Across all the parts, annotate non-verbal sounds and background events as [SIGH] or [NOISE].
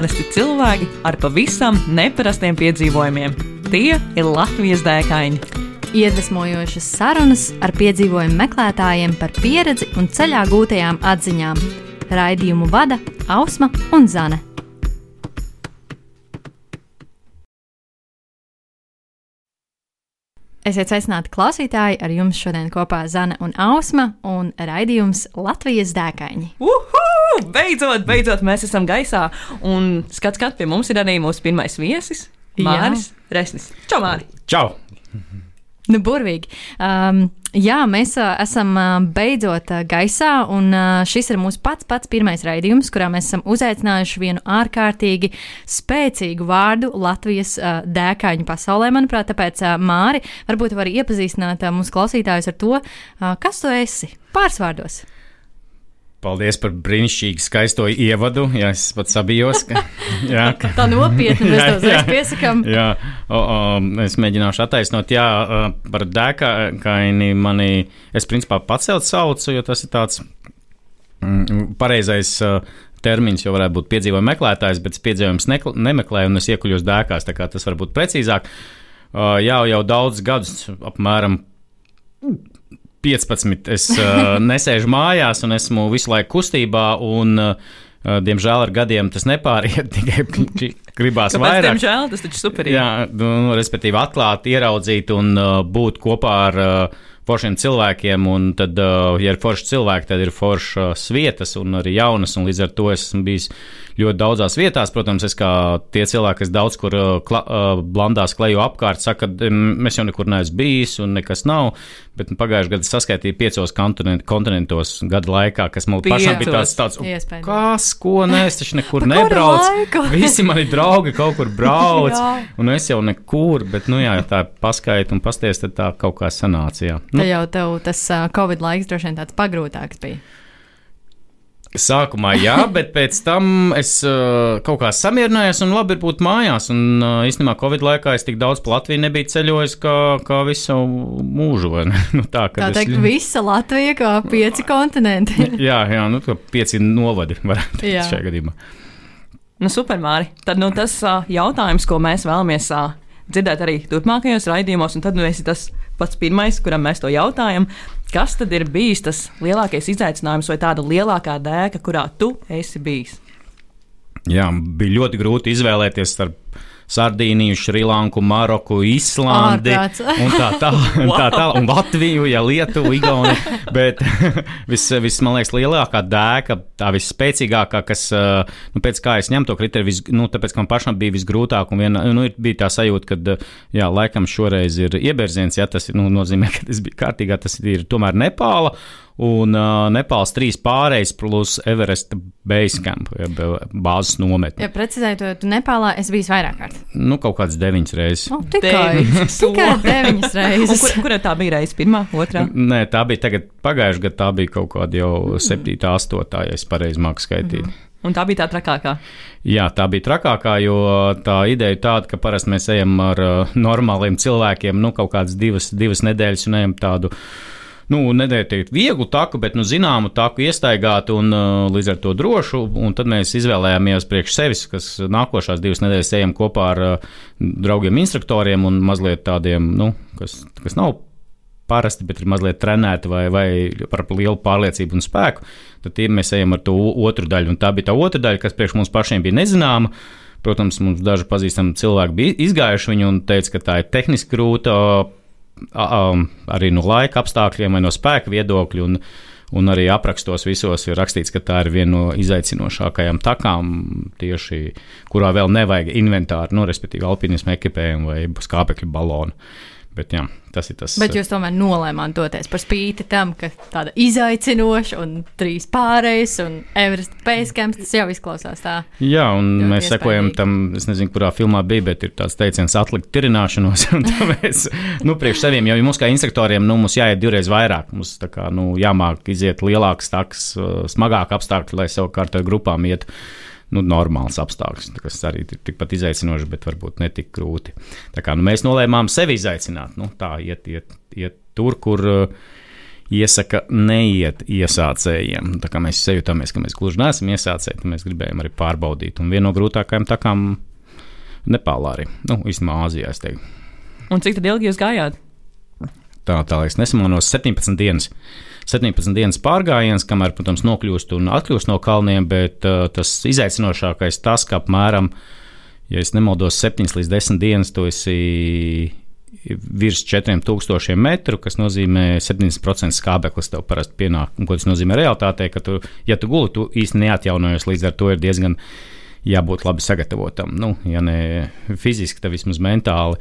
Parasti cilvēki ar pavisam neparastiem piedzīvojumiem. Tie ir Latvijas dēkaini. Iedvesmojošas sarunas ar piedzīvojumu meklētājiem par pieredzi un ceļā gūtajām atziņām. Raidījumu vada Ausma un Zane. Esiet sveicināti klausītāji, ar jums šodien kopā Zana un Ausma un raidījums Latvijas dēkaini. Uhu! Beidzot, beidzot, mēs esam gaisā. Un skats, skats, pie mums ir arī mūsu pirmais viesis, Māris Resnis. Čau, Māri! Čau! Nu, burvīgi. Um, jā, mēs uh, esam uh, beidzot uh, gaisā, un šis ir mūsu pats pats pirmais raidījums, kurā mēs esam uzaicinājuši vienu ārkārtīgi spēcīgu vārdu Latvijas dēkaņu pasaulē, manuprāt. Tāpēc, Māri, varbūt var iepazīstināt mūsu klausītājus ar to, kas tu esi pārsvārdos. Paldies par brīnišķīgu, skaisto ievadu. Jā, es pat sabijos. Ka, [LAUGHS] jā, ka, Tā nopietni mēs [LAUGHS] uzreiz piesakām. jā, o, o, es mēģināšu attaisnot. Jā, par dēkaini mani, es principā pacelt saucu, jo tas ir tāds mm, pareizais. Termins jau varētu būt piedzīvojuma meklētājs, bet piedzīvojums nemeklēju, un es iekuļos dēkās. Tā kā tas var būt precīzāk. Jā, jau daudz gadus, apmēram 15. Es uh, [LAUGHS] nesēžu mājās un esmu visu laiku kustībā. Un, uh, Diemžēl ar gadiem tas nepāriet, [LAUGHS] tikai gribās Kāpēc, vairāk. Diemžēl tas taču superīgi. Jā, nu, respektīvi, atklāt, ieraudzīt un uh, būt kopā ar uh, foršiem cilvēkiem. Un tad, uh, ja ir forši cilvēki, tad ir foršas vietas un arī jaunas. Un līdz ar to es esmu bijis ļoti daudzās vietās. Protams, es kā tie cilvēki, kas daudz kur uh, kla, uh, blandās klejo apkārt, saka, ka mēs jau nekur neesam bijis un nekas nav. Bet nu, pagājušajā gadā saskaitīju piecos kontinent, kontinentos gada laikā, kas man pašam bija tāds, tāds kas, ko nē, es taču nekur [LAUGHS] nebraucu. [LAUGHS] Visi mani draugi kaut kur brauc, [LAUGHS] un es jau nekur, bet, nu jā, tā paskaidro un pasties, tad tā kaut kā sanāca. Jā. Nu. Nu, Tad jau tev tas uh, Covid laiks droši vien tāds pagrūtāks bija. Sākumā jā, [LAUGHS] bet pēc tam es uh, kaut kā samierinājos un labi ir būt mājās. Un uh, īstenībā Covid laikā es tik daudz pa Latviju nebiju ceļojis kā, kā visu mūžu. [LAUGHS] nu, tā Tā kad es- teikt, visa Latvija kā pieci kontinenti. [LAUGHS] Jā, jā, nu, tā pieci novadi varētu būt šajā gadījumā. Nu, super, Māri. Tad nu, tas uh, jautājums, ko mēs vēlamies uh, dzirdēt arī turpmākajos raidījumos, un tad nu, esi tas pats pirmais, kuram mēs to jautājam. Kas tad ir bijis tas lielākais izaicinājums vai tāda lielākā dēka, kurā tu esi bijis? Jā, bija ļoti grūti izvēlēties starp Sardīniju, Šrilanku, Maroku, Islandi un tā tālāk, un, tā tā, [LAUGHS] un Latviju, ja Lietuvu, Igauniju. Bet [LAUGHS] viss, vis, man liekas, lielākā dēka, tā visspēcīgākā, kas, nu, pēc kā es ņemu to kriteriju, vis, nu, tāpēc, ka man pašam bija visgrūtāk, un viena, nu, bija tā sajūta, ka, jā, laikam šoreiz ir iebērziens, ja tas ir, nu, nozīmē, [LAUGHS] ka tas bija kārtīgā, tas ir tomēr Nepāla. Un uh, Nepāls trīs pārējais plus Everest Basecamp, jeb uh, bāzes nometne. Ja tu Nepālā esi bijis vairāk kārt. Nu, kaut kāds deviņas reizes. Oh, tikai Deviņas. tikai deviņas reizes. Kur, kur tā bija reize? Pirmā, otrā? Nē, tā bija tagad, pagājušajā gadā, tā bija kaut kāda jau 7, 8, ja es pareizi māku skaitīt. Mm. Un tā bija tā trakākā. Jā, tā bija trakākā, jo tā ideja ir tāda, ka parasti mēs ejam ar uh, normāliem cilvēkiem, nu, kaut kādas divas, divas nedēļas un ejam tādu. Nu, nedēļu vieglu taku, bet nu, zināmu taku iestaigāt un uh, līdz ar to drošu. Un tad mēs izvēlējāmies priekš sevis, kas nākošās divas nedēļas ejam kopā ar uh, draugiem, instruktoriem un mazliet tādiem, nu, kas, kas nav parasti, bet ir mazliet trenēti vai, vai par lielu pārliecību un spēku, tad mēs ejam ar to otru daļu. Un tā bija tā otra daļa, kas priekš mums pašiem bija nezināma. Protams, mums daži pazīstami cilvēki bija izgājuši viņu un teica, ka tā ir tehniski grūta, arī no laika apstākļiem vai no spēka viedokļa. Un, Un arī aprakstos visos ir rakstīts, ka tā ir viena no izaicinošākajām takām, tieši kurā vēl nevajag inventāru, nu, respektīvi, alpinismu ekipējumu vai skāpekļu balonu. Bet jā, tas ir tas. Bet jūs tomēr nolēmāt doties par spīti tam, ka tāda izaicinoša un trīs pārējais un Everest Basecamps tas jau izklausās tā. Jā, un mēs sekojam iespaidīgi. tam, es nezinu, kurā filmā bija, bet ir tāds teiciens, atlikt tirināšanos. [LAUGHS] un Tāpēc, nu, priekš seviem, jo mums kā instruktoriem, nu, mums jāiet divreiz vairāk. Mums tā kā, nu, jāmāk iziet lielāks taks, uh, smagāk apstākļi, lai savukārt ar grupām ietu. Nu, normāls apstākļus, kas arī ir tikpat izaicinoši, bet varbūt ne tik grūti. Tā kā nu, mēs nolēmām sevi izaicināt, nu, tā iet, iet, iet tur, kur uh, iesaka neiet iesācējiem. Tā kā mēs jūtamies, ka mēs gluži neesam iesācēji, tad mēs gribējām arī pārbaudīt. Un viena no grūtākajām takām Nepālā arī, nu, īstenībā Āzijā. Un cik ilgi jūs gājāt? Tā, tā lai es nesamonos, 17 dienas. 17 dienas pārgājiens, kamēr, protams, nokļūst un atkļūst no kalniem, bet uh, tas izaicinošākais tas, ka apmēram, ja es nemaldos, 7 līdz 10 dienas tu esi virs 4000 metru, kas nozīmē 70% skābeklis tev parasti pienāk. Un, ko tas nozīmē realitātē, ka tu, ja tu guli, tu īsti neatjaunojies, līdz ar to ir diezgan jābūt labi sagatavotam. Nu, ja ne fiziski, tad vismaz mentāli.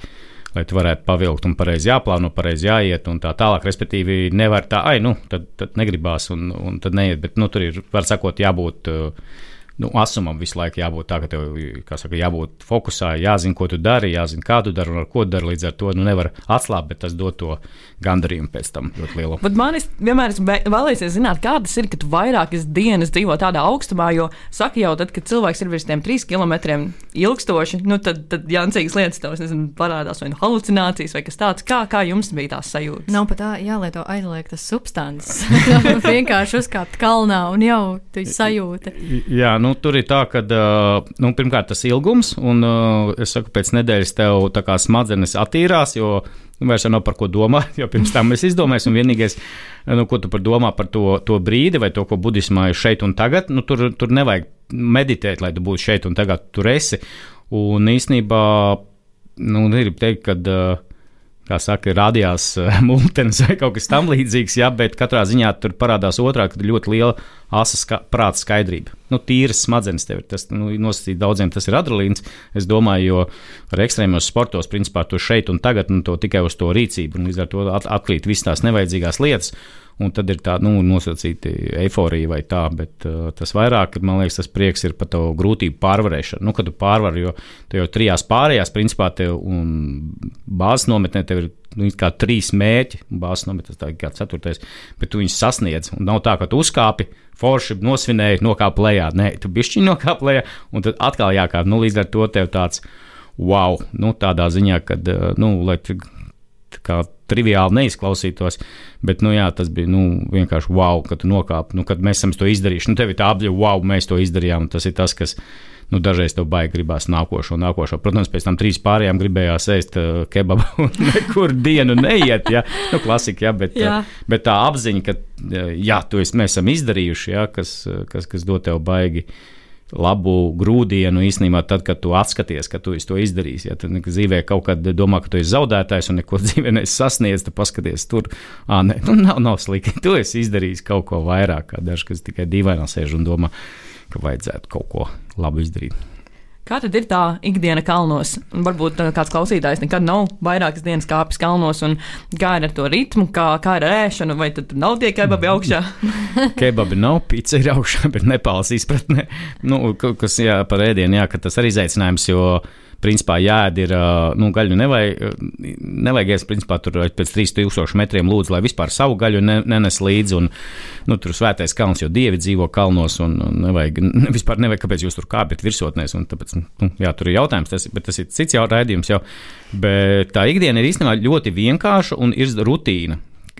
Lai tu varētu pavilkt, un pareizi jāplāno, pareizi jāiet, un tā tālāk. Respektīvi, nevar tā, ai, nu, tad, tad negribās, un, un tad neiet. Bet, nu, tur ir, var sakot, jābūt uh, nu, asumam visu laiku jābūt tā, ka tev saka, jābūt fokusā, jāzina, ko tu dari, jāzina, kā tu dari un ar ko dari. Līdz ar to nu, nevar atslābt, bet tas dod to gandarījumu pēc tam ļoti lielu. Bet man vienmēr esmu vēlējies zināt, kā tas ir, ka tu vairākas dienas dzīvo tādā augstumā, jo saka jau, tad, kad cilvēks ir virs tiem trīs kilometriem ilgstoši, nu, tad, tad jāncīgas lietas tev nezinu, parādās vai nu halucinācijas vai kas tāds. Kā, kā jums bija tās sajūtas? Nav pat tā jālieto aizliegtas substances. [LAUGHS] vienkārši uzkāpt kalnā un jau tu sajūti. Jā, nu, tur ir tā, ka nu, pirmkārt tas ilgums, un es saku, pēc nedēļas tev smadzenes attīrās, jo nu, vairs nav par ko domāt, [LAUGHS] jo pirms tam es izdomāju, un vienīgais, nu, ko tu par domā par to, to brīdi vai to, ko budismā ir šeit un tagad, nu, tur, tur nevajag meditēt, lai tu būtu šeit un tagad tur esi. Un īsnībā, nu, gribu teikt, ka. Uh, kā saka, rādījās [LAUGHS] multenis vai kaut kas tamlīdzīgs, jā, bet katrā ziņā tur parādās otrā, ir ļoti liela asa ska prāta skaidrība. Nu, tīras smadzenes tev ir. Tas nu, nosacīt daudziem tas ir adrenalīns. Es domāju, jo ar ekstrēmos sportos, principā, tu šeit un tagad nu, to tikai uz to rīcību, un līdz ar to atklīt visas tās nevajadzīgās lietas un tad ir tāda nu, nosacīta eifórija vai tā, bet uh, tas vairāk, man liekas, tas prieks ir par to grūtību pārvarēšanu. Nu, kad tu pārvari, jo tu jau trijās pārējās, principā, tev un bāzes nometnē tev ir nu, kā trīs mērķi, bāzes nometnē tas kā ceturtais, bet tu viņus sasniedz. Un nav tā, ka tu uzkāpi, forši nosvinēji, nokāpi lejā. Nē, tu bišķiņi nokāpi lejā, un tad atkal jākāp. Nu, līdz ar to tev tāds wow, nu, tādā ziņā, ka, uh, nu, lai tu kā triviāli neizklausītos, bet nu, jā, tas bija nu, vienkārši wow, ka tu nokāpi, nu, kad mēs esam to izdarījuši. Nu, tev ir tā apziņa, wow, mēs to izdarījām. Tas ir tas, kas nu, dažreiz tev baigi gribās nākošo, nākošo. Protams, pēc tam trīs pārējām gribējās ēst uh, kebabu [LAUGHS] un nekur dienu neiet. Ja? Nu, klasika, ja? Bet, jā. uh, bet tā apziņa, ka jā, to es, mēs esam izdarījuši, ja? kas, kas, kas dod tev baigi. Labu grūdienu īstenībā tad, kad tu atskaties, ka tu to izdarīsi. Ja tu dzīvē kaut kad domā, ka tu esi zaudētājs un neko [LAUGHS] dzīvē neesi sasniedzis, tad paskaties tur, ah, nē, nu, nav, nav slikti. [LAUGHS] Tu esi izdarījis kaut ko vairāk, kā daži, kas tikai dīvainā sēž un domā, ka vajadzētu kaut ko labu izdarīt. Kā tad ir tā ikdiena kalnos? Varbūt uh, kāds klausītājs nekad nav vairākas dienas kāpis kalnos, un kā ir ar to ritmu, kā, kā ir ar ēšanu, vai tad nav tie kebabi augšā? [LAUGHS] [LAUGHS] kebabi nav, pizza ir augšā, [LAUGHS] bet Nepāls izpratne, nu, kas jā, par ēdienu, jā, ka tas ir izaicinājums, jo principā jāēd ir, nu, gaļu nevajag, nevajag ēst, principā tur pēc 3000 metriem lūdzu, lai vispār savu gaļu ne, nenes līdzi, un, nu, tur svētais kalns, jo dievi dzīvo kalnos, un, un nevajag, [LAUGHS] vispār nevajag, kāpēc jūs tur kāpjat virsotnēs, tāpēc, nu, jā, tur ir jautājums, tas, bet tas ir cits jau raidījums jau, bet tā ikdiena ir īstenībā ļoti vienkārša un ir rutīna.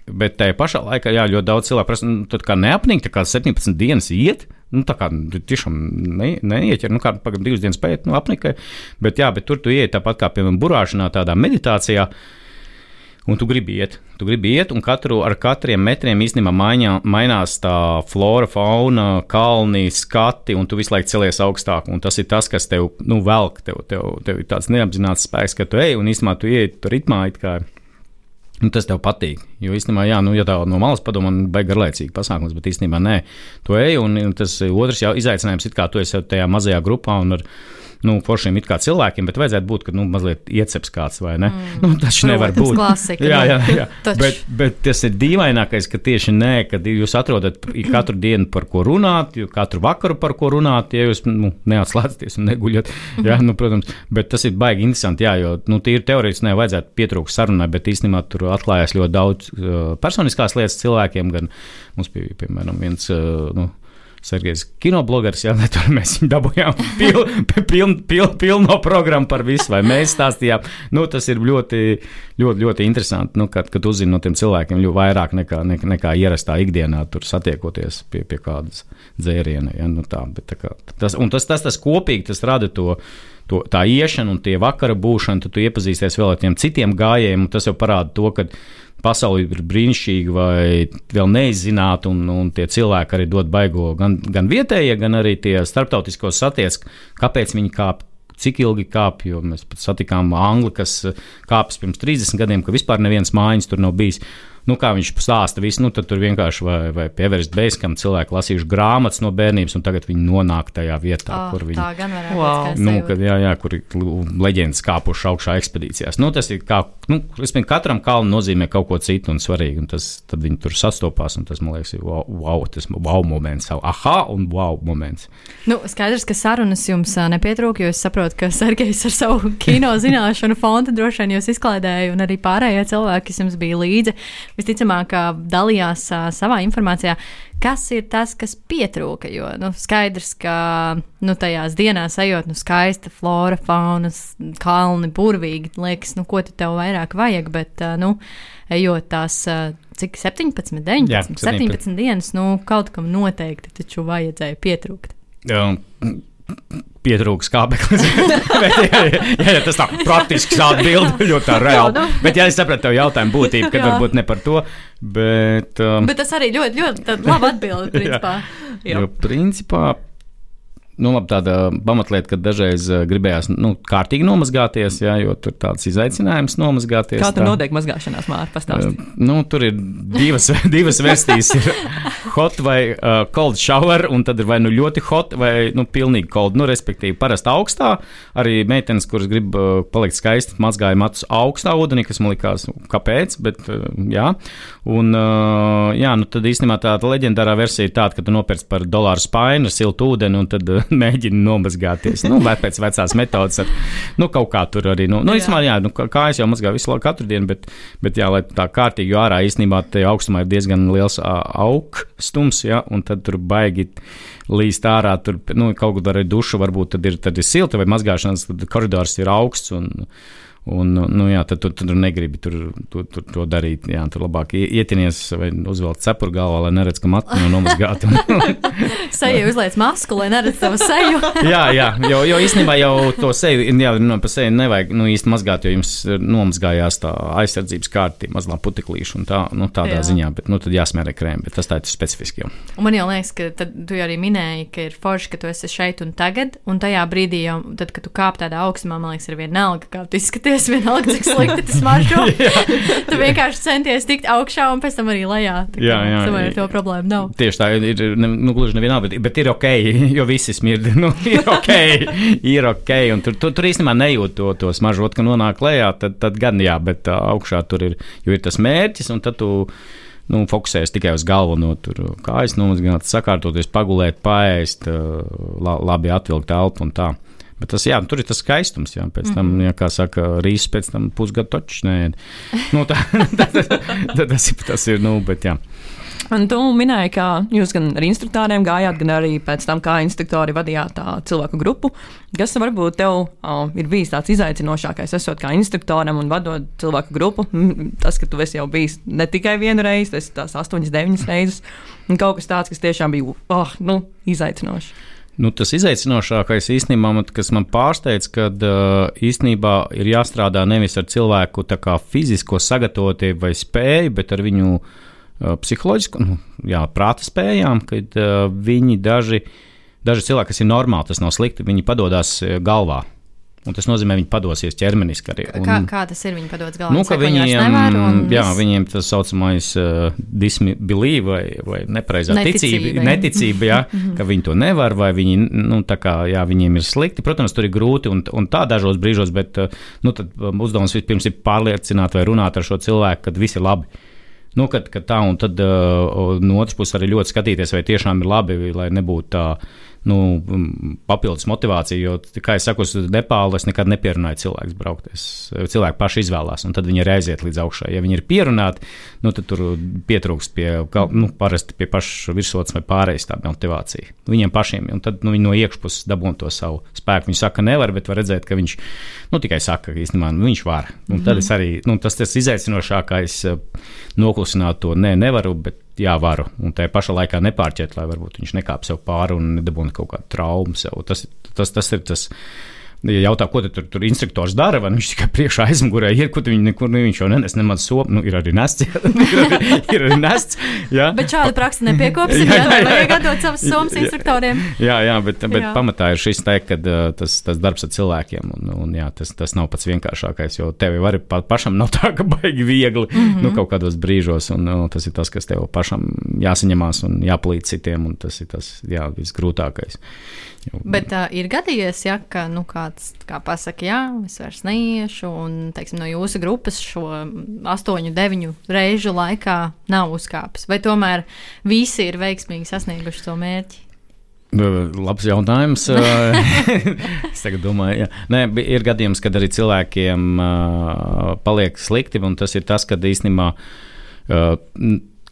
Bet tajā pašā laikā, jā, ļoti daudz cilvēku prasa, nu, tad kā neapnīk, tā kā 17 dienas iet, Nu, tā kā tiešām ne, neieķer, nu, kā pagaidām divas dienas pēc, nu, apnikai. Bet, jā, bet tur tu ienāc tāpat kā, piemēram, burāšanā, tādā meditācijā. Un tu gribi iet, tu gribi iet, un katru, ar katriem metriem īstenībā maiņā, mainās tā flora, fauna, kalni, skati, un tu visu laiku celies augstāk. Un tas ir tas, kas tev nu, velk, tev, tev, tev ir tāds neapzināts spēks, ka tu ej, un īstenībā tu iet tur ritmā, it kā Nu, tas tev patīk. Jo īstenībā, jā, nu, ja tā no malas padomā, man baigs garlaicīgi pasākums, bet īstenībā nē, tu ej, un tas otrs izaicinājums ir, kā tu esi tajā mazajā grupā un ar nu, foršiem it kā cilvēkiem, bet vajadzētu būt, ka nu, mazliet ieceps kāds vai ne. Mm. Nu, tas nevar būt. Klasika, jā, jā, jā. [LAUGHS] bet, bet tas ir dīvainākais, ka tieši nē, kad jūs atrodat katru dienu par ko runāt, katru vakaru par ko runāt, ja jūs nu, neatslēdzaties un neguļat. Jā, nu, protams, bet tas ir baigi interesanti, jā, jo nu, tīri teorētiski nevajadzētu pietrūkt sarunai, bet īstenībā tur atklājās ļoti daudz personiskās lietas cilvēkiem, gan mums bija, piemēram, viens. Uh, nu, Sergejs kinoblogeris, jā, [LAUGHS] tur mēs viņu dabūjām pilnu [LAUGHS] pil, pil, pilno programmu par visu, vai mēs stāstījām. Nu, tas ir ļoti, ļoti, ļoti interesanti, nu, kad, kad uzzini no tiem cilvēkiem ļoti vairāk nekā, nekā, nekā ierastā ikdienā tur satiekoties pie, pie kādas dzēriena. Ja, nu tā, bet, tā kā, tas, tas, tas, tas kopīgi, tas rada to to, tā iešana un tie vakara būšana, tad tu iepazīsties vēl ar tiem citiem gājējiem. Tas jau parāda to, ka pasaule ir brīnišķīga vai vēl neizzināta, un, un tie cilvēki arī dod baigo gan, gan vietējie, gan arī tie starptautiskos satiec, kāpēc viņi kāp. Cik ilgi kāpj, jo mēs pat satikām Angli, kas kāpjas pirms 30 gadiem, ka vispār neviens mājiņas tur nav bijis nu, kā viņš stāsta visu, nu, tad tur vienkārši vai, vai pievērst beiskam cilvēku lasījuši grāmatas no bērnības, un tagad viņi nonāk tajā vietā, Oh, kur viņi varētu Wow. Nu, kad, jā, jā, kur ir leģendas kāpuši augšā ekspedīcijās. Nu, tas ir kā, nu, es domāju, katram kalnam nozīmē kaut ko citu un svarīgu, un tas, tad viņi tur sastopās, un tas, man liekas, ir wow, wow tas wow moments, aha, un wow moments. Nu, skaidrs, ka sarunas jums ā, nepietrūka, jo es saprotu, ka Sergejs ar savu [LAUGHS] kino zināšanu fondu droši vien jūs izklaidēja, un arī pārējie cilvēki, kas jums bija līdzi, visticamāk, dalījās savā informācijā. Kas ir tas, kas pietrūka? Jo nu, skaidrs, ka nu, tajās dienās ejot, nu, skaista flora, fauna, kalni, burvīgi. Liekas, nu, ko tu tev vairāk vajag, bet, nu, ejot tās, cik 17, 19, Jā, 17, 17 dienas, nu, kaut kam noteikti taču vajadzēja pietrūkt. Um, Pietrūks kāpeklis. [LAUGHS] Bet, jā, jā, jā, tas tā praktiski atbild, [LAUGHS] ļoti tā reāli. Bet, ja es sapratu tev jautājumu būtību, kad Jā. varbūt ne par to, bet. Um, Bet tas arī ļoti, ļoti tāda laba atbilde, [LAUGHS] principā. Jā. Jo, principā, nu, labi, tāda pamatlieta, ka dažreiz uh, gribējās nu, kārtīgi nomazgāties, jā, jo tur ir tāds izaicinājums nomazgāties. Kā tur tā. notiek mazgāšanās, Mārta? Uh, nu, tur ir divas, divas versijas. Hot vai uh, cold shower, un tad ir vai nu ļoti hot, vai nu, pilnīgi cold. Nu, respektīvi, parasti augstā. Arī meitenes, kuras grib uh, palikt skaistas, mazgāja matus augstā ūdenī, kas man likās, nu, kāpēc. Bet, uh, jā. Un, uh, jā, nu, tad īstenībā tā leģendārā versija ir tāda, ka tu nopērci par dolāru spainu, siltu ūdeni un tad uh, [LAUGHS] mēģini nomazgāties. Nu, vai pēc vecās metodas, ar, nu, kaut kā tur arī. Nu, nu, īstenībā, jā, nu, kā- kājas jau mazgā visu laiku, katru dienu, bet, bet jā, lai tā kārtīgi, jo ārā īstenībā tajā augstumā ir diezgan liels ā, augstums, ja, un tad tur baigi līst ārā, tur nu, kaut kur arī duša, varbūt tad ir, tad ir silta vai mazgāšanas, tad koridors ir augsts. Un, Un, nu, jā, tad tu, tu tur negribi tur, tur, tur to darīt. Jā, tur labāk ie- ietinies vai uzvelk cepuru galvā, lai neredz, ka matu nav nomazgāta. [LAUGHS] Seja uzliec masku, lai neredz savu seju. [LAUGHS] jā, jā, jo, jo īstenībā jau to seju, jā, no pa seju nevajag nu, īsti mazgāt, jo jums nomazgājās tā aizsardzības kārta, mazlā puteklīša un tā, nu, tādā Jā. ziņā, bet nu, tad jāsmērē krēmi, bet tas tā ir specifiski jau. Un man jau liekas, ka tad tu jau arī minēji, ka ir forši, ka tu esi šeit un tagad, un tajā brīdī, jau, tad, kad tu kāp tādā augstumā, man liekas, ir vienalga, kā tu izskaties, vienalga, cik slikti tas maržo. [LAUGHS] tu vienkārši centies tikt augšā un pēc tam arī lejā. Tā Jā, jā. ar to problēmu nav. Tieši tā ir, ne, nu, gluži nevienā, bet, bet ir ok, [LAUGHS] jo visi smird. [LAUGHS] Nu, ir ok, ir ok. Un tur, tur, tur īstenībā nejūt to, to smaržot, ka nonāk lejā, tad, tad gan jā, bet uh, augšā tur ir, jo ir tas mērķis, un tad tu nu, fokusējies tikai uz galveno, tur kājas nomazgāt, sakārtoties, pagulēt, paēst, uh, la, labi atvilkt elpu un tā. Bet tas, jā, tur ir tas skaistums. Jā, pēc tam, ja, kā saka, rīzes pēc tam pusgadu točs. Nu, tā, [LAUGHS] tā, tā, tā, tas, ir, tas ir, nu, bet jā. Un tu minēji, ka jūs gan ar instruktoriem gājāt, gan arī pēc tam, kā instruktori vadījāt tā cilvēku grupu. Kas varbūt tev uh, ir bijis tāds izaicinošākais, esot kā instruktoram un vadot cilvēku grupu? Mm, Tas, ka tu esi jau bijis ne tikai vienu reizi, tas ir tās astoņas, deviņas reizes, kaut kas tāds, kas tiešām bija oh, nu, izaicinošs. Nu, tas izaicinošākais īstenībā, kas man pārsteidz, kad īstenībā ir jāstrādā nevis ar cilvēku fizisko sagatavotību vai spēju, bet ar viņu psiholoģisku, nu, jā, prāta spējām, kad viņi daži, daži cilvēki, kas ir normāli, tas nav slikti, viņi padodas galvā. Un tas nozīmē, viņi padosies ķermeniski arī. Un, Kā, kā tas ir? Viņi padodas galvā. Nu, ka viņi viņiem, nevar. Un jā, viņiem tas saucamais uh, disbelief vai, vai nepareizā Neticība, ticība, neticība jā, [LAUGHS] ka viņi to nevar, vai viņi, nu, tā kā, jā, viņiem ir slikti. Protams, tur ir grūti un, un tā dažos brīžos, bet uh, nu, um, uzdevums vispirms ir pārliecināt vai runāt ar šo cilvēku, kad viss ir labi. Nu, kad, kad tā, un tad uh, no otras puses arī ļoti skatīties, vai tiešām ir labi, lai nebūtu tā nu, papildus motivācija. Jo, kā jau saku, uz Nepālu es nekad nepierunāju cilvēku braukt. Es, cilvēki paši izvēlās, un tad viņi ir aiziet līdz augšai. Ja viņi ir pierunāti, nu, tad tur pietrūkst pie, nu, pie pašas virsotnes vai pārējais tā motivācija. Viņiem pašiem, un tad nu, viņi no iekšpuses dabūna to savu spēku. Viņi saka, nevar, bet var redzēt, ka viņš nu, tikai saka, ka īstenībā nu, viņš var. Un tad es arī, nu, tas tas izaicinošākais noklusināt to, nē, nevaru, bet jā, varu. Un tajā pašā laikā nepārķert, lai varbūt viņš nekāp sev pāri un nedabūna kaut kādu traumu sev. Tas, tas, tas ir tas. Ja jautā, ko tur, tur instruktors dara, vai viņš tikai priekšā aizmugurē ir, kur viņi nekur ne, viņš jau nenes nemaz somu. Nu, ir arī nests. [LAUGHS] ir, arī, ir arī nests. Jā. Bet šādu praksi nepiekopsim. jā, jā, jā, vajag atdot savus somas instruktoriem. Jā, jā, bet, bet jā. pamatā ir šis teikt, ka tas, tas darbs ar cilvēkiem, un, un jā, tas, tas nav pats vienkāršākais, jo tev arī pa, pašam nav tā, ka [LAUGHS] baigi viegli mm -hmm. nu, kaut kādos brīžos, un nu, tas ir tas, kas tev pašam jāsaņemās un jāplīd citiem, un tas ir tas, jā, visgrūtākais. Bet uh, ir gadījies, ja, ka nu, kāds kā pasakā, jā, es vairs neiešu, un teiksim, no jūsu grupas šo astoņu, deviņu reižu laikā nav uzkāpis. Vai tomēr visi ir veiksmīgi sasnieguši to mērķi? Labs jautājums. [LAUGHS] es domāju, ka Nē, ir gadījums, kad arī cilvēkiem uh, paliek slikti, un tas ir tas, ka īstenībā uh,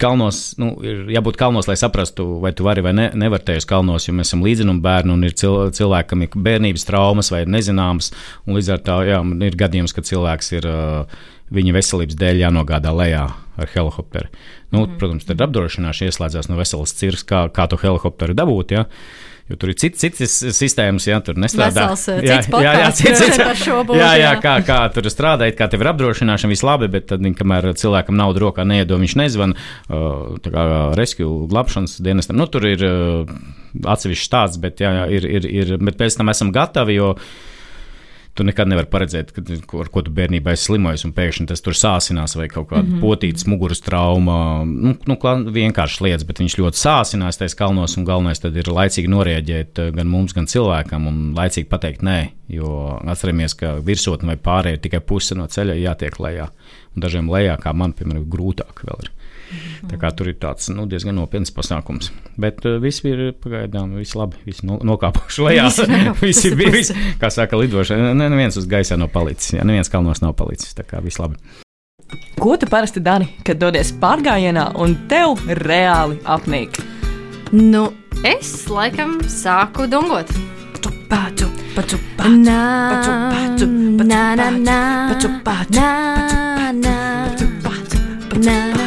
kalnos, nu, ir jābūt kalnos, lai saprastu, vai tu vari vai ne, nevari tajos kalnos, jo mēs esam līdzinumi bērni un ir cil, cilvēki, kam ir bērnības traumas vai nezināmas. Līdz ar to jā, ir gadījums, ka cilvēks ir viņa veselības dēļ jānogādā lejā ar helikopteru. Nu, mm. Protams, tad apdrošināšana ieslēdzās no veselas cirks, kā, kā to helikopteru dabūt. Ja? Jo tur ir citas, citas sistēmas, jā, tur nestrādā. Vesels, jā, jā, [LAUGHS] jā, cits, cits, būs, jā, jā, kā, kā tur strādājot, kā tev ir apdrošināšana, viss labi, bet tad, kamēr cilvēkam naudu rokā neiedod, viņš nezvan, uh, rescue glābšanas dienestam. Nu, tur ir uh, atsevišķs tāds, bet, jā, jā, ir, ir, ir, bet pēc tam esam gatavi, jo tu nekad nevari paredzēt, kad, ar ko tu bērnībā esi slimojis, un pēkšņi tas tur sāsinās, vai kaut kāda mm -hmm. potītas muguras trauma. Nu, nu, vienkārši lietas, bet viņš ļoti sāsinās tajā kalnos, un galvenais ir laicīgi norēģēt eh, gan mums, gan cilvēkam, un laicīgi pateikt nē. Jo atceramies, ka virsotne vai pārējai tikai puse no ceļa jātiek lejā. Un dažiem lejā, kā man, piemēram, grūtāk vēl ir. Tā kā tur ir tāds nu, diezgan nopietns pasākums. Bet uh, viss ir pagaidām, viss labi, viss no, nokāpuši lejā. Visi bija, vis, kā saka, lidošana. Ne, neviens uz gaisa nav palicis, jā, neviens kalnos nav palicis. Tā kā viss labi. Ko tu parasti dari, kad dodies pārgājienā un tev reāli apnīk? Nu, es laikam sāku dungot. Pacu, pacu, pacu, pacu, pacu, pacu, pacu, pacu, pacu, pacu, pacu, pacu, pacu,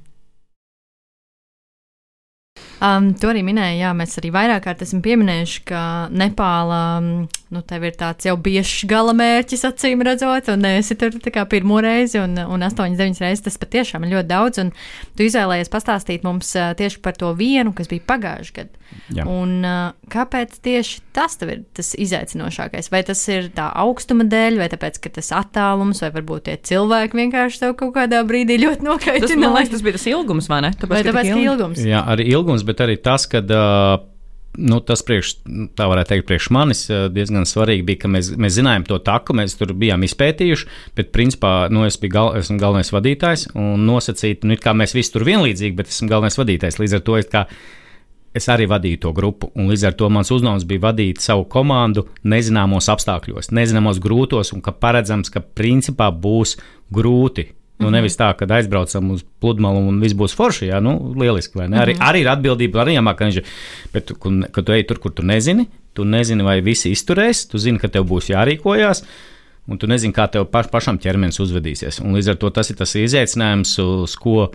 Um, to arī minēja, jā, mēs arī vairāk kārt esam pieminējuši, ka Nepāla, um, nu, tev ir tāds jau biežs gala mērķis, acīm redzot, un esi tur kā pirmo reizi, un, un astoņas, deviņas reizes tas patiešām ir ļoti daudz, un tu izvēlējies pastāstīt mums uh, tieši par to vienu, kas bija pagājuši gadu. Jā. Un uh, kāpēc tieši tas tev ir tas izaicinošākais? Vai tas ir tā augstuma dēļ, vai tāpēc, ka tas attālums, vai varbūt tie cilvēki vienkārši tev kaut kādā brīdī ļoti nokaitināja? Tas, man liekas, tas bija tas ilgums, vai ne? Tāpēc, vai tāpēc, ka ilgums? Jā, arī ilgums, bet arī tas, ka. Uh, nu, tas priekš, tā varētu teikt, priekš manis diezgan svarīgi bija, ka mēs, mēs zinājām to taku, mēs tur bijām izpētījuši, bet principā nu, es biju gal, esmu galvenais vadītājs un nosacīt, nu, kā mēs visi tur vienlīdzīgi, bet esmu galvenais vadītājs. Līdz ar to es, kā, es arī vadīju to grupu, un līdz ar to mans uzdevums bija vadīt savu komandu nezināmos apstākļos, nezināmos grūtos, un ka paredzams, ka principā būs grūti Nu, mhm. nevis tā, ka aizbraucam uz pludmali un viss būs forši. Jā, nu, lieliski. Arī, mm -hmm. arī ir atbildība, arī jāmāk, ka, bet, kad tu ej tur, kur tu nezini, tu nezini, vai visi izturēs, tu zini, ka tev būs jārīkojas. Un tu nezini, kā tev paš, pašam ķermenis uzvedīsies. Un līdz ar to tas ir tas izaicinājums, uz ko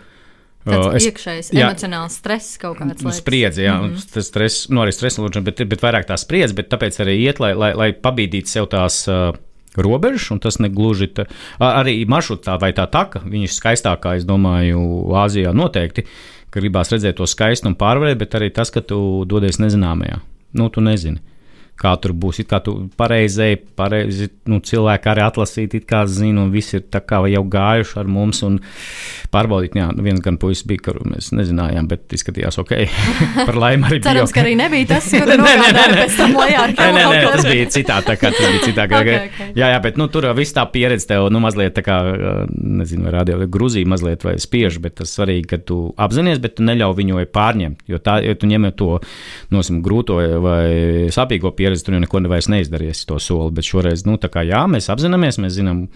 Tāds es, iekšējs jā, emocionāls stress kaut kāds. Nu, spriedzi, jā, mm -hmm. tas stress, nu arī lūdzu, bet, bet vairāk tā spriedzi, bet tāpēc arī iet, lai, lai, lai pabīdītu sev tās uh, robežas, un tas negluži tā, arī maršrutā vai tā taka, viņas skaistākā, es domāju, Āzijā noteikti, gribās redzēt to skaistumu pārvarēt, bet arī tas, ka tu dodies nezināmajā. Nu, tu nezini. Kā tur būs. It kā tu pareizi, pareizi nu, cilvēki arī atlasīt, it kā zina, un visi ir kā jau gājuši ar mums un pārbaudīt. Jā, viens gan puisis bija, kuru mēs nezinājām, bet izskatījās ok. [LAUGHS] Par laimi arī bija. Cerams, ka arī nebija tas, ko [LAUGHS] tu nogādāji pēc tam lejā ar nē, nē, nē, tas bija citā, tā kā tas bija citā. [LAUGHS] okay, okay. Jā, jā, bet nu, tur viss tā pieredze tev, nu, mazliet tā kā, nezinu, vai radio vai Gruzija mazliet vai spiež, bet tas svarīgi, ka tu apzinājies, bet tu neļauj viņu pārņemt, jo tā, ja tu ņem to, nosim, grūto vai sapīgo pieredzi, pieredzi, tur jau neko vairs neizdarījies to soli. Bet šoreiz, nu, tā kā jā, mēs apzināmies, mēs zinām,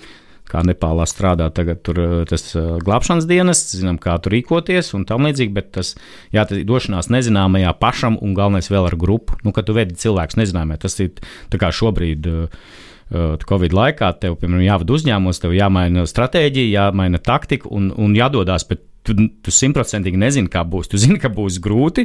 kā Nepālā strādā tagad tur, eh, tas uh, glābšanas dienests, zinām, kā tur rīkoties un tam līdzīgi, bet tas, jā, tas došanās nezināmajā pašam un galvenais vēl ar grupu, nu, kad tu vedi cilvēkus nezināmajā, tas ir tā kā šobrīd. Uh, Covid laikā tev, piemēram, jāvada uzņēmums, tev jāmaina stratēģija, jāmaina taktika un, un jādodas pēc Tu, simtprocentīgi nezini, kā būs. Tu zini, ka būs grūti.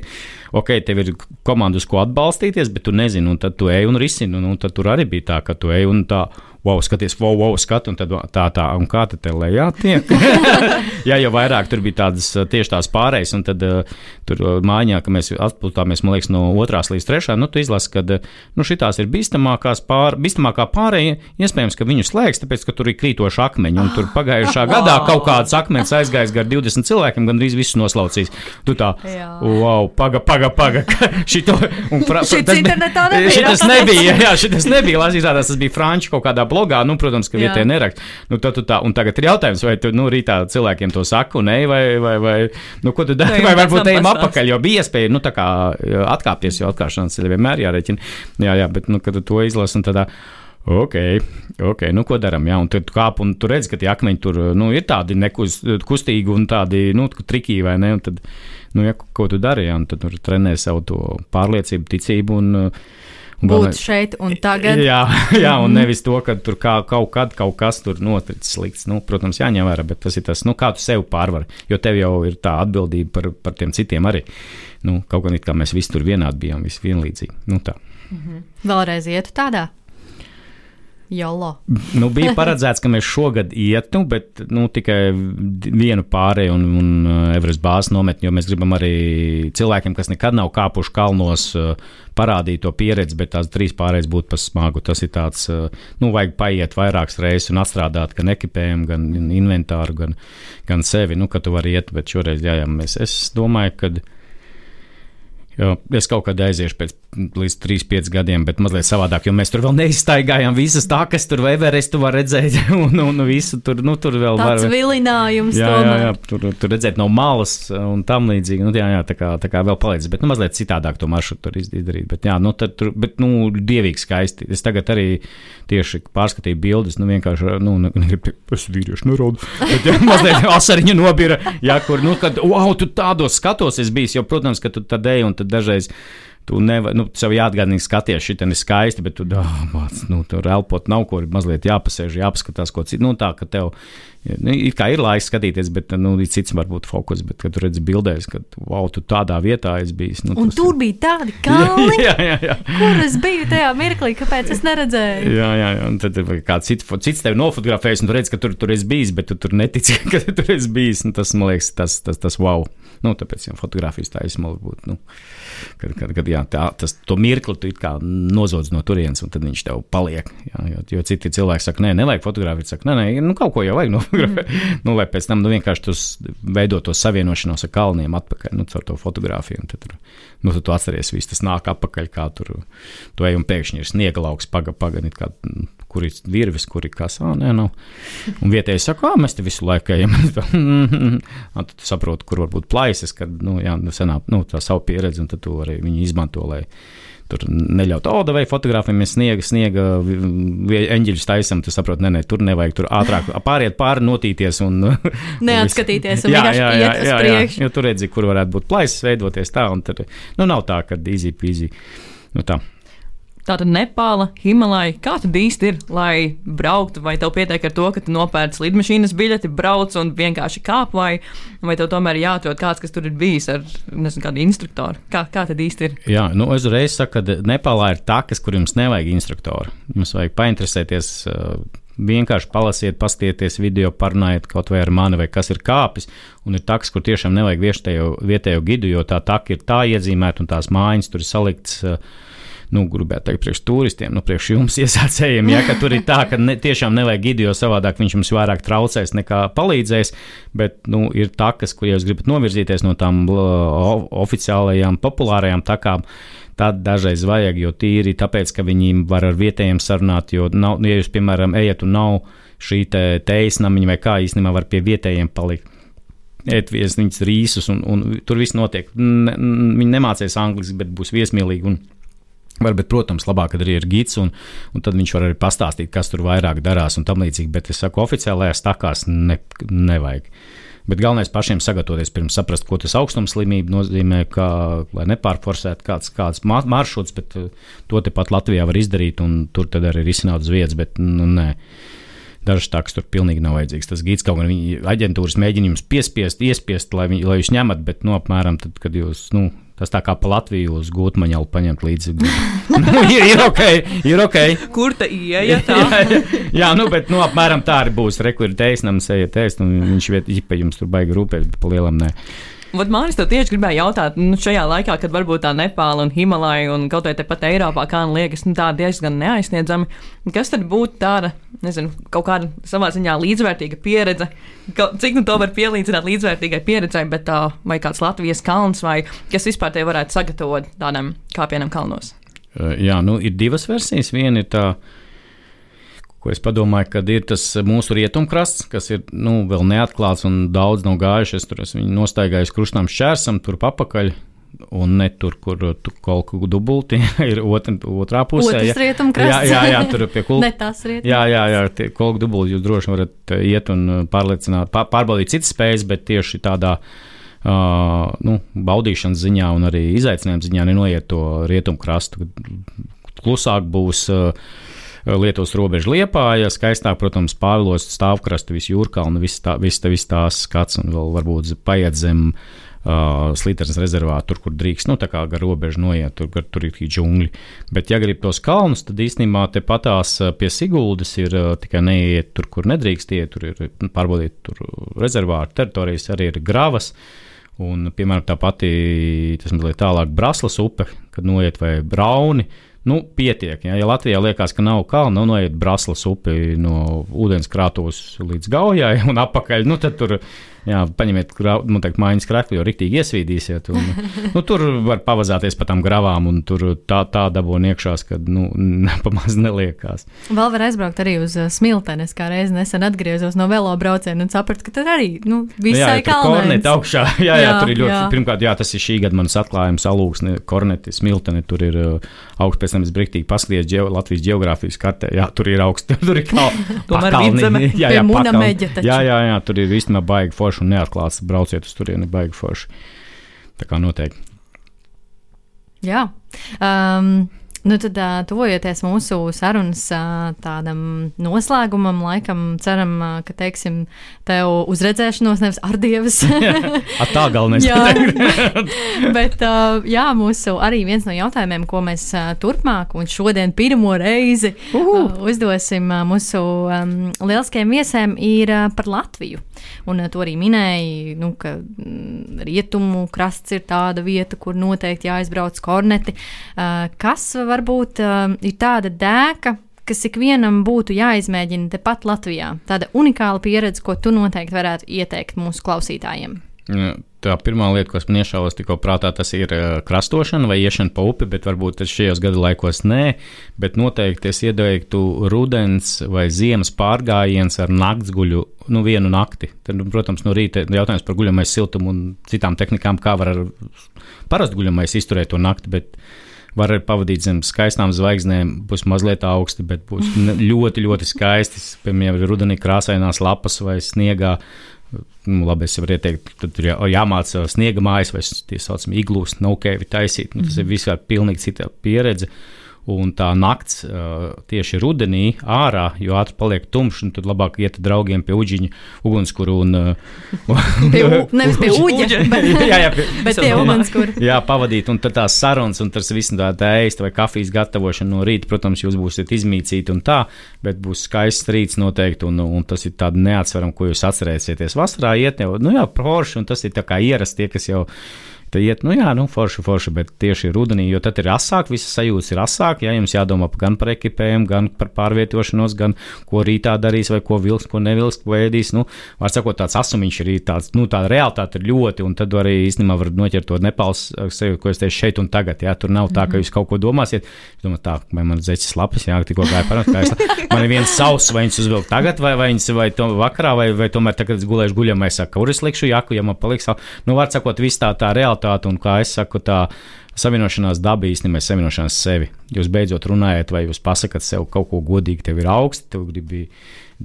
Ok, tev ir komanda, uz ko atbalstīties, bet tu nezini, un tad tu ej un risini. Un, un tad tur arī bija tā, ka tu ej un tā wow, skaties, wow, wow, skatu, un tad tā, tā, un kā te lejā tiek. [LAUGHS] Jā, jau vairāk tur bija tādas tieši tās pārējas, un tad uh, tur mājā, ka mēs atpūtāmies, man liekas, no otrās līdz trešā, nu, tu izlasi, ka, nu, šitās ir bīstamākās pār, bīstamākā pārēja, iespējams, ka viņu slēgs, tāpēc, ka tur ir krītoši akmeņi, un tur pagājušā [LAUGHS] gadā kaut kāds akmens aizgājis gar 20 cilvēkiem, gandrīz visus noslaucīs. Tu tā, jā. wow, paga, paga, paga, [LAUGHS] šito, un fra, tas, nebija, šitas nebija, jā, šitas nebija, lasītādās, tas bija franču kaut kādā blogā, nu, protams, ka vietējais neraksta. Nu, tad, tā, un tagad ir jautājums, vai tu nu, rītā cilvēkiem to saku, ne, vai, vai, vai nu, ko tu dari, [LAUGHS] vai varbūt ejam apakaļ, jo bija iespēja nu, kā, atkāpties, jo atkāpšanās ir vienmēr jārēķina. Jā, jā, bet, nu, kad tu to izlasi un tādā. Ok, ok, nu ko darām? Jā, un tur kāp, un tur redz, ka tie akmeņi tur nu, ir tādi nekustīgi un tādi nu, trikīgi, vai ne? Un tad, nu, ja, ko tu dari? Jā, un tad tur trenē savu pārliecību, ticību. Un, uh, būt šeit un tagad. Jā, [LAUGHS] jā un mhm. nevis to, ka tur kā, kaut kad kaut kas tur noticis slikts. Nu, protams, jāņem vērā, bet tas ir tas, nu, kā tu sev pārvari. Jo tev jau ir tā atbildība par, par tiem citiem arī. Nu, kaut gan it kā mēs visi tur vienādi bijām, visi vienlīdzīgi. Nu, tā. Mhm. Vēlreiz ietu tādā. Jolo. Nu, bija paredzēts, ka mēs šogad ietu, bet nu, tikai vienu pārēju un, un uh, Everest bāzes nometni, jo mēs gribam arī cilvēkiem, kas nekad nav kāpuši kalnos, uh, parādīt to pieredzi, bet tās trīs pārējas būtu pa smagu. Tas ir tāds, uh, nu, vajag paiet vairākas reizes un atstrādāt gan ekipējumu, gan inventāru, gan, gan sevi, nu, ka tu vari iet, bet šoreiz, jā, jā, mēs, es domāju, ka. Jo es kaut kad aiziešu pēc līdz 3-5 gadiem, bet mazliet savādāk, jo mēs tur vēl neizstaigājām visas tā, kas tur Everestu var redzēt, [LAUGHS] un, un visu tur, nu, tur vēl var. Tas vilinājums. Jā, jā, jā, tur, tur redzēt no malas un tam līdzīgi, nu, jā, jā, tā kā, tā kā vēl palīdz, bet, nu, mazliet citādāk to maršrutu tur izdarīt, bet, jā, nu, tad tur, bet, nu, dievīgi skaisti. Es tagad arī tieši pārskatīju bildes, nu, vienkārši, nu, negribu, es vīriešu neraudu, bet, jā, [LAUGHS] mazliet asariņu nobira, jā, kur, nu, kad, wow, tu tādos skatos es bijis, jo, protams, ka tu tad ej un tad dažreiz. Tu nevari, nu, sev jāatgādina, skaties, šī ir skaisti, bet tu, oh, māc, nu, tur elpot nav ko, ir mazliet jāpasēž, jāpaskatās, ko citu. Nu, tā, ka tev nu, ir kā ir laiks skatīties, bet, nu, cits varbūt fokus, bet, kad tu redzi bildēs, ka, wow, tu tādā vietā esi bijis. Nu, un tas, tur bija tādi [LAUGHS] kalni, jā, jā, jā. kur es biju tajā mirklī, kāpēc es neredzēju. Jā, jā, jā. un tad kāds cits, cits tevi nofotografējis, un tu redz, ka tur, tur esi bijis, bet tu tur netici, [LAUGHS] ka tur esi bijis. Nu, tas, man liekas, tas, tas, tas wow. Nu, tāpēc jau fotografijas tā izsmalka būtu. Nu, kad, kad, kad jā, tā, tas mirkli tu nozodz no turienes, un tad viņš tev paliek. Jā, jo, jo citi cilvēki saka, nē, nevajag fotografēt. Saka, nē, nē, nu, kaut ko jau vajag nofotografēt. Mm. [LAUGHS] nu, lai pēc tam nu, vienkārši tu veido to savienošanos ar kalniem atpakaļ, nu, caur to fotografiju. Tad, nu, tad tu atceries, viss tas nāk atpakaļ, kā tur tu ej un pēkšņi ir sniega lauks, paga, paga, kā kur ir virves, kur ir kas. Ah, nē, nav. Un vietēji saka, ah, mēs te visu laiku ejam. [LAUGHS] tad tu saproti, kur varbūt plaisas, kad nu, jā, nu, senā, nu, tā savu pieredzi, un tad tu arī viņu izmanto. Lai, Tur neļaut, oh, vai fotografējamies sniega, sniega eņģeļus taisam. Tu saproti, nē, nē, tur nevajag tur ātrāk [LAUGHS] pāriet pāri, notīties un [LAUGHS] neatskatīties. Un jā, jā, jā, jā, jā, jo tur redzi, kur varētu būt plaisas veidoties tā, un tad, nu, nav tā, ka easy peasy. Nu, tā. Tātad Nepāla, Himalaja, kā tad īsti ir, lai brauktu, vai tev pietiek ar to, ka tu nopērci lidmašīnas biļeti, brauc un vienkārši kāp, vai, vai tev tomēr jāatrod kāds, kas tur ir bijis ar, nezinu, kādu instruktoru? Kā, kā tad īsti ir? Jā, nu es uzreiz saku, ka Nepālā ir takas, kur jums nevajag instruktoru. Jums vajag painteresēties. Vienkārši palasiet, paskatieties video, parunājiet kaut vai ar mani, vai kas ir kāpis. Un ir taks, kur tiešām nevajag vietējo, vietējo gidu, jo tā taka ir tā iezīmēta un tās mājas tur ir saliktas. Uh, nu, gribētu teikt, priekš turistiem, nu, priekš jums [LAUGHS] iesācējiem, ja tur ir tā, ka ne, tiešām nevajag gidi, jo savādāk viņš jums vairāk traucēs nekā palīdzēs, bet, nu, ir takas, kur jūs gribat novirzīties no tām oficiālajām, populārajām takām. Tad dažreiz vajag, jo tīri tāpēc, ka viņi var ar vietējiem sarunāt, jo, nav, ja jūs, piemēram, ejat un nav šī te teijas namiņa vai kā īstenībā var pie vietējiem palikt ēt viesnīcas rīsus, un, un tur viss notiek. Ne, viņi nemācīs angliski, bet būs viesmīlīgi. Un, Varbūt, protams, labāk, kad arī ir gids, un, un tad viņš var arī pastāstīt, kas tur vairāk darās un tam līdzīgi. Bet es saku, oficiālajās takās ne, nevajag. Bet galvenais pašiem sagatavoties, pirms saprast, ko tas augstumslimība nozīmē, kā, lai nepārforsētu kāds, kāds maršruts, bet uh, to tepat Latvijā var izdarīt, un tur arī risināt uz vietas. Bet, nu, nē. Dažs tāks tur pilnīgi nav vajadzīgs. Tas gids kaut viņa aģentūras mēģina jums piespiest, iespiest, lai, viņi, lai jūs ņemat, bet, nu, apmēram tad, kad jūs, nu, Tas tā kā pa Latviju uz gūtmaņalu paņemt līdzi. nu, [LAUGHS] ir, ir ok, ir ok. Kur ta ieja? [LAUGHS] jā, jā, jā, nu, bet, nu, apmēram tā arī būs. Rekurētais nams, ejiet ēst, un viņš vietā jums tur baigi rūpēt, bet pa lielam nē. Vat Māris, tev tieši gribēja jautāt, nu, šajā laikā, kad varbūt tā Nepāla un Himalaja un kaut vai tepat Eiropā, kā man liekas, nu, tā diezgan neaizsniedzami, kas tad būtu tāda, nezinu, kaut kāda savā ziņā līdzvērtīga pieredze, ka, cik nu to var pielīdzināt līdzvērtīgai pieredzei, bet tā, vai kāds Latvijas kalns, vai kas vispār te varētu sagatavot tādam kāpienam kalnos? Jā, nu, ir divas versijas. Viena ir tā, uh, ko es padomāju, ka ir tas mūsu rietumkrasts, kas ir nu, vēl neatklāts un daudz nav gājuši. Es tur esmu nostaigājis krustām šķērsam, tur papakaļ. Un ne tur, kur tu kaut ko dubulti [LAUGHS] ir otr, otrā pusē. Otrs rietumkrasts. Jā, jā, jā, tur pie [LAUGHS] kulka. ne tas rietumkrasts. Jā, jā, jā, tie kolku dubulti jūs droši varat iet un pārliecināt, pārbaudīt citas spējas, bet tieši tādā uh, nu, baudīšanas ziņā un arī izaicinājuma ziņā nenoiet to rietumkrastu. Klusāk būs. Uh, Lietuvas robeža liepāja, skaistāk, protams, Pāvilos stāvkrastu, visu jūrkalnu, viss tā, vis, tā, vis tās skats un vēl varbūt paiet zem uh, Slītenes rezervātu, tur, kur drīkst, nu, tā kā gar robežu noiet, tur, gar, tur ir džungļi. Bet, ja grib tos kalnus, tad īstenībā te patās pie Siguldas ir uh, tikai neiet tur, kur nedrīkst iet, tur ir nu, pārbaudīt tur rezervātu teritorijas, arī ir gravas. Un, piemēram, tā pati, tas mazliet tālāk, Braslas upe, kad noiet vai Brauni, Nu, pietiek. Ja, ja Latvijā liekas, ka nav kalna, nu, noiet Braslas upi no ūdenskrātos līdz Gaujai un [LAUGHS] apakaļ, nu, tad tur jā, paņemiet noteikti mājas krekli, jo rīktīgi iesvīdīsiet. Un, [LAUGHS] nu, tur var pavazāties pa tām gravām, un tur tā, tā dabūna iekšās, ka nu, [LAUGHS] nepamaz neliekās. Vēl var aizbraukt arī uz uh, smilteni. Es kā reiz nesen atgriezos no velo brauciena un sapratu, ka tur arī nu, visai nu, augšā. [LAUGHS] Jā, jā, jā, tur ir ļoti, jā. pirmkārt, jā, tas ir šī gada manas atklājums, alūksne, korneti, smilteni, tur ir uh, augsts, pēc tam es briktīgi paskatījos ģeo, Latvijas geogrāfijas kartē, jā, tur ir augsts, tur ir kalni. Tomēr vidzeme. Jā, jā, jā, jā, jā, tur ir īstenībā baigi forši un neatklāts, brauciet uz turieni baigi forši. Tā kā noteikti. Jā. Um, Nu, tad, tuvojoties mūsu sarunas tādam noslēgumam, laikam, ceram, ka teiksim, tev uzredzēšanos nevis ar dievas. At [LAUGHS] tā galvenais. Jā. [LAUGHS] Bet jā, mūsu arī viens no jautājumiem, ko mēs turpmāk un šodien pirmo reizi uh, uzdosim mūsu lieliskajiem viesiem, ir par Latviju. Un to arī minēja, nu, ka mm, rietumu krasts ir tāda vieta, kur noteikti jāizbrauc korneti. Kas varbūt uh, ir tāda dēka, kas ikvienam būtu jāizmēģina tepat Latvijā? Tāda unikāla pieredze, ko tu noteikti varētu ieteikt mūsu klausītājiem. Tā pirmā lieta, kas man iešāvās tikko prātā, tas ir uh, krastošana vai iešana pa upi, bet varbūt šajos gadu laikos nē. Bet noteikti es ieteiktu rudens vai ziemas pārgājiens ar naktsguļu, nu, vienu nakti. Tad, nu, protams, no rīta jautājums par guļamais siltumu un citām tehnikām, kā var ar parastu guļamais izturēt to nakti. Bet, Var pavadīt zem skaistām zvaigznēm, būs mazliet augsti, bet būs ļoti, ļoti skaisti. Piemēram, rudenī krāsainās lapas vai sniegā nu, labi, es varu ieteikt, tad tur jā, jāmācā sniega mājas vai tā saucamā iglūs, no kevi taisīt. Nu, tas ir vispār pilnīgi cita pieredze. Un tā nakts uh, tieši rudenī ārā, jo ātri paliek tumšs, un tad labāk iet draugiem pie uģiņa, ugunskura un. [LAUGHS] Pie, u, nevis pie uģa, [LAUGHS] bet, jā, jā, pie, [LAUGHS] bet pie ugunskura. Jā, pavadīt, un tad tās sarunas, un tas viss tā ēst vai kafijas gatavošana no rīta, protams, jūs būsiet izmīcīti un tā, bet būs skaists rīts noteikti, un, un tas ir tāds neatsverams, ko jūs atcerēsieties. Vasarā iet jau, nu jā, porši, un tas ir tā kā ierasti tie, kas jau Tad iet, nu jā, nu forši, forši, bet tieši rudenī, jo tad ir asāk, visas sajūtas ir asāk, ja jums jādomā gan par ekipējumu, gan par pārvietošanos, gan ko rītā darīs, vai ko vilks, ko nevilks, ko ēdīs. Nu, var sakot, tāds asumiņš ir tāds, nu, tā realitāte ir ļoti, un tad arī īstenībā var noķert to nepals sevi, ko es teicu šeit un tagad. Jā, tur nav tā, ka jūs kaut ko domāsiet. Es domāju, tā, vai man zeķis lapis, jā, tikko gāja parādā, kā es. [LAUGHS] Man ir viens savs, vai viņš uzvilk tagad, vai, vai viņas vai to vakarā, vai, vai tomēr tagad gulēšu saku, kur es likšu jaku, ja man paliks. Nu, var sakot, viss tā, tā realitāte, un kā es saku, tā savienošanās daba īstenībā ir savienošanās sevi. Jūs beidzot runājat, vai jūs pasakāt sev kaut ko godīgi, tev ir augsti, tev gribi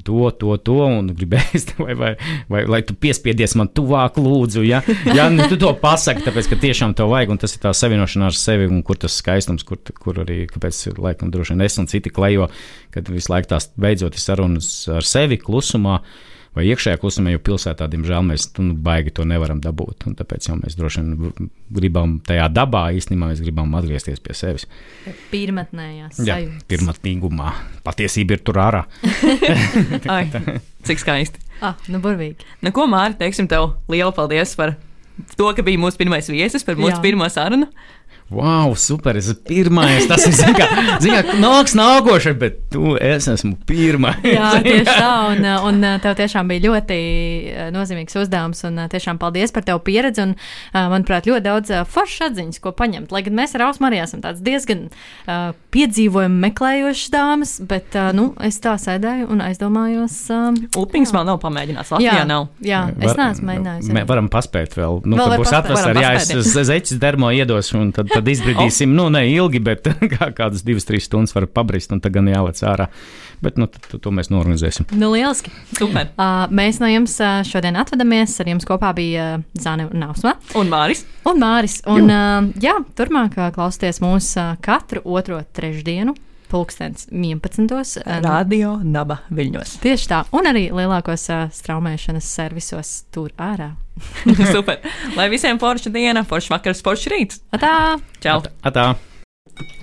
to, to, to, un gribēs, [LAUGHS] vai, vai, vai lai tu piespiedies man tuvāk, lūdzu. Ja, ja nu, tu to pasaki, tāpēc, ka tiešām tev vajag, un tas ir tā savienošanās ar sevi, un kur tas skaistums, kur, kur arī, kāpēc, laikam, droši vien es un citi klejo, kad visu laiku tās beidzot ir sarunas ar sevi klusumā vai iekšējā klusumā, jo pilsētā, diemžēl, mēs nu, baigi to nevaram dabūt. Un tāpēc jau mēs droši vien gribam tajā dabā, īstenībā mēs gribam atgriezties pie sevis. Pirmatnējās Jā, sajūtas. pirmatnīgumā. Patiesība ir tur ārā. [LAUGHS] Ai, cik skaisti. Ah, nu, burvīgi. Nu, ko Mārtiņ, teiksim tev lielu paldies par to, ka biji mūsu pirmais viesis, par mūsu Jā. pirmo sarunu. Wow, super! Es esmu pirmais. Tas ir zināms, kā, zin kā nāks nākošais, bet tu es esmu pirmais. Jā, tieši tā. Un, uh, un uh, tev tiešām bija ļoti uh, nozīmīgs uzdevums. Un uh, tiešām paldies par tavu pieredzi. Un, uh, manuprāt, ļoti daudz uh, foršas atziņas, ko paņemt. Lai gan mēs ar Ausmu arī esam tāds diezgan uh, piedzīvojumu meklējošas dāmas, bet uh, nu, es tā sēdēju un aizdomājos. Um, Upiņas vēl nav pamēģināts. Latvijā nav. jā es neesmu mēģinājis. Mē, varam paspēt vēl. Nu, Vēl var būs Varam jā, es zeķis dermo iedos, un tad, tad izbrīdīsim, nu, ne ilgi, bet [LAUGHS] kā kādas divas, trīs stundas var pabrist, un tad gan jālec ārā. Bet, nu, tad, to mēs norganizēsim. Nu, lieliski. Super. Uh, mēs no jums uh, šodien atvadamies. Ar jums kopā bija uh, Zana un Nausma. Un Māris. Un Māris. Un, uh, jā, turpmāk uh, klausieties mūs katru otro trešdienu, pulkstens 11. Uh, Radio Naba Viļņos. Tieši tā, un arī lielākos uh, straumēšanas servisos tur ārā. Super. Lai visiem forša diena, forša vakars, forša rīts. Atā! Čau! Atā!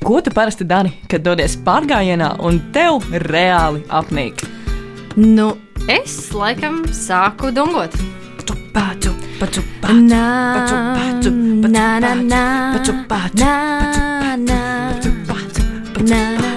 Ko tu parasti dari, kad dodies pārgājienā un tev reāli apnīk? Nu, es laikam sāku dungot. Paču, paču, paču, Na, paču, paču, paču, na, na, na, paču, paču, na, na, paču, paču, paču, na, na, na.